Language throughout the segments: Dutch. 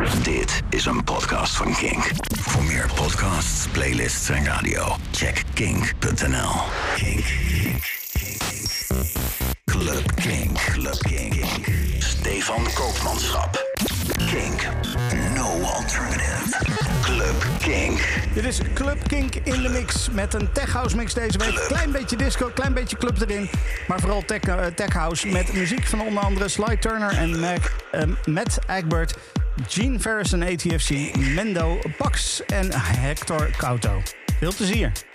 Dit is een podcast van Kink. Voor meer podcasts, playlists en radio, check kink.nl. Kink. Kink. Kink. Club Kink. Club Kink. Stefan Koopmanschap. Kink. No alternative. Club Kink. Dit is Club Kink in de mix met een tech house mix deze week. Klein beetje disco, klein beetje club erin. Maar vooral tech, tech house met muziek van onder andere Sly Turner en Mac, eh, Matt Egbert, Gene Ferris en ATFC, Mendo, Pax en Hector Couto. Veel plezier.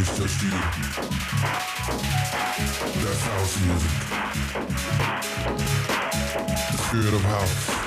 It's just you. That's house music. The spirit of house.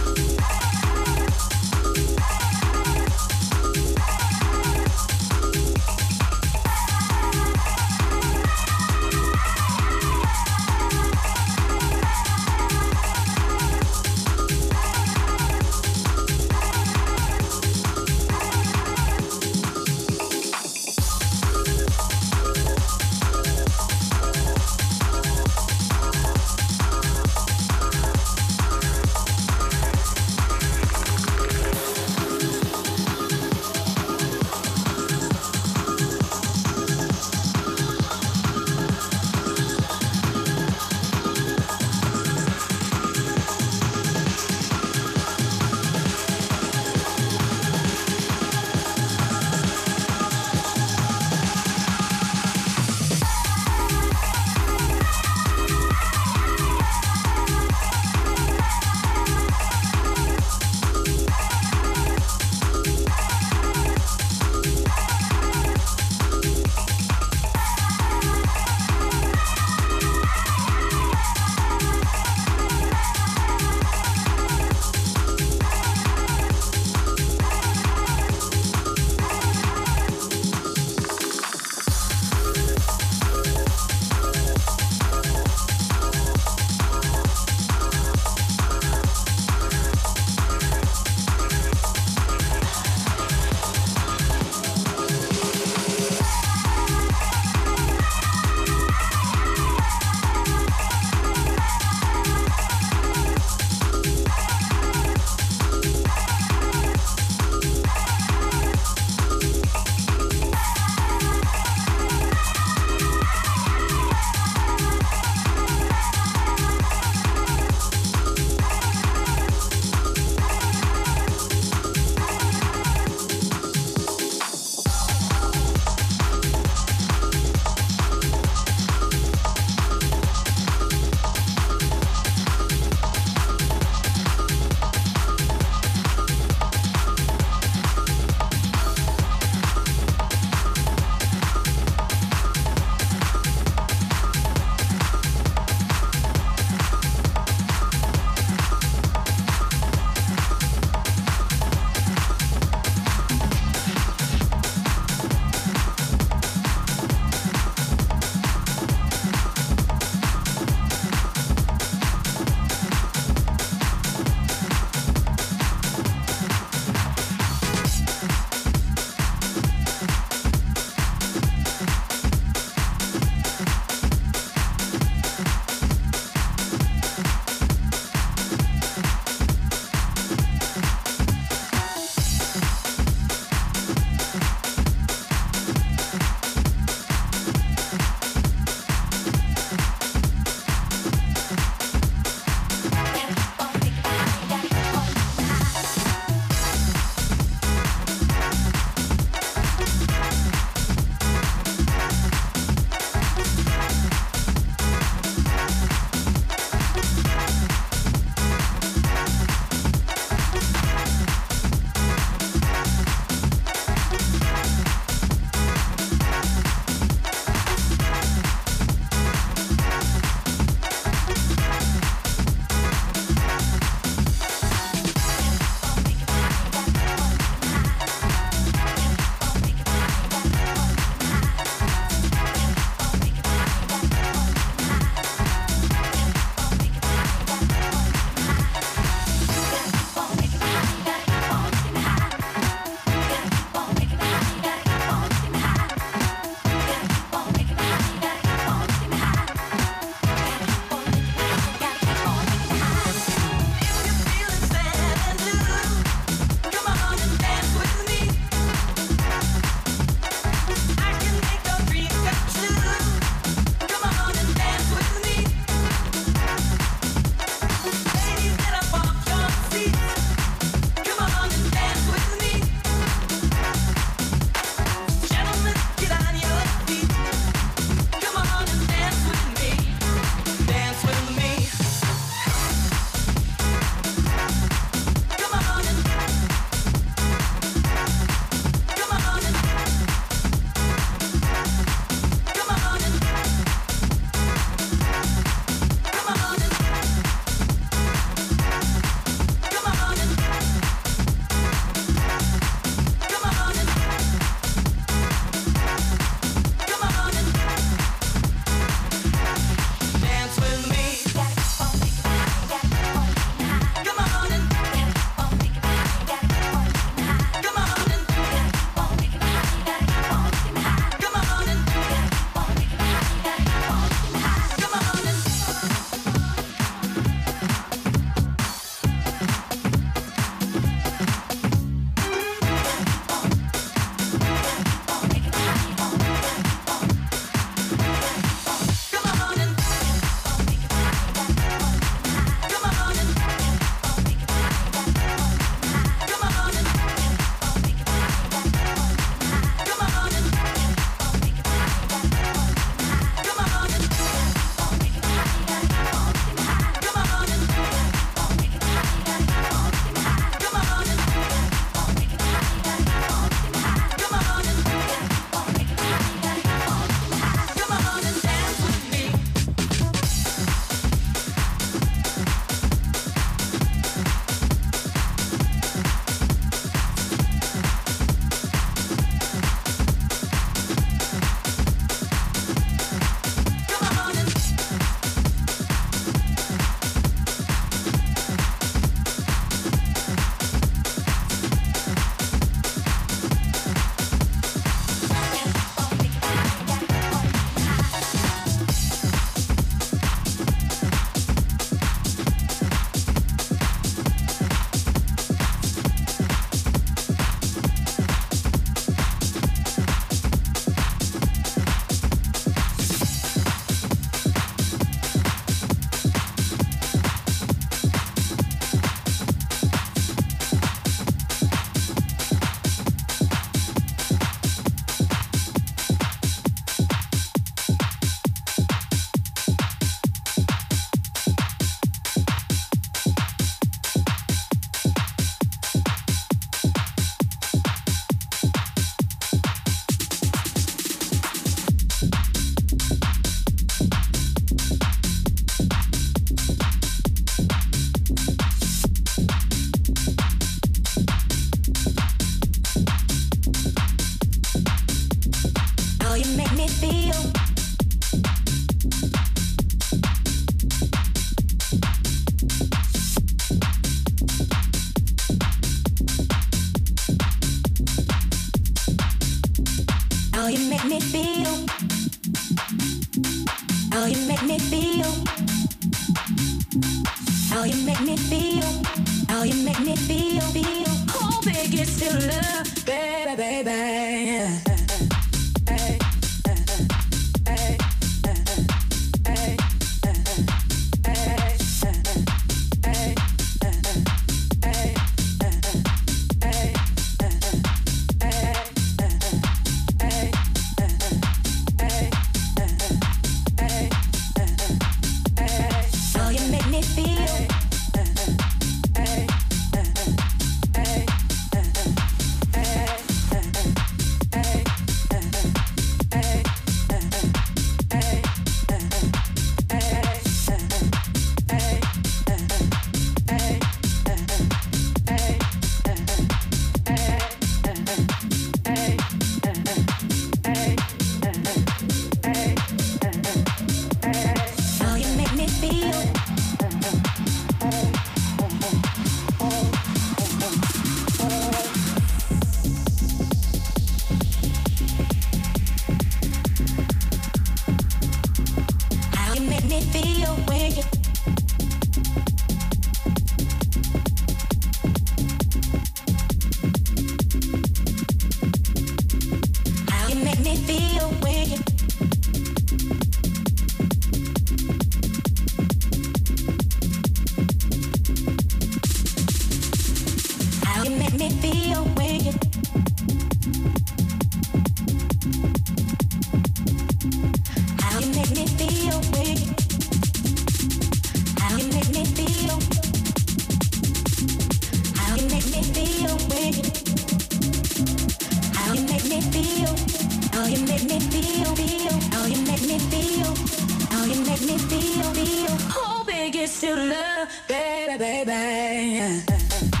baby, baby.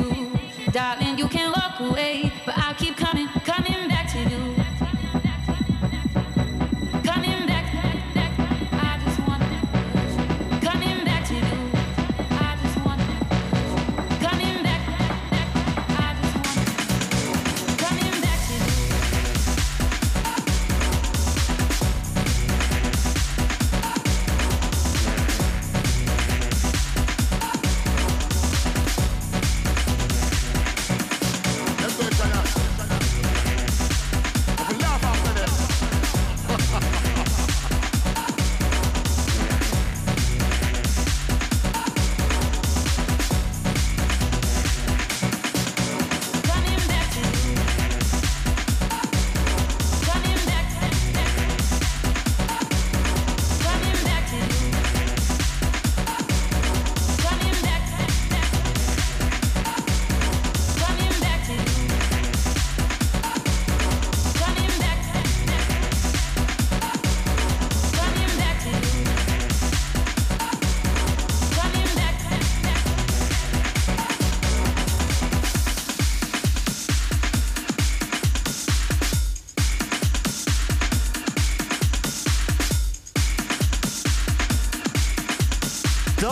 true. Darling, you can walk away.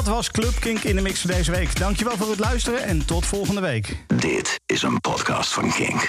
Dat was Club Kink in de mix voor deze week. Dankjewel voor het luisteren en tot volgende week. Dit is een podcast van Kink.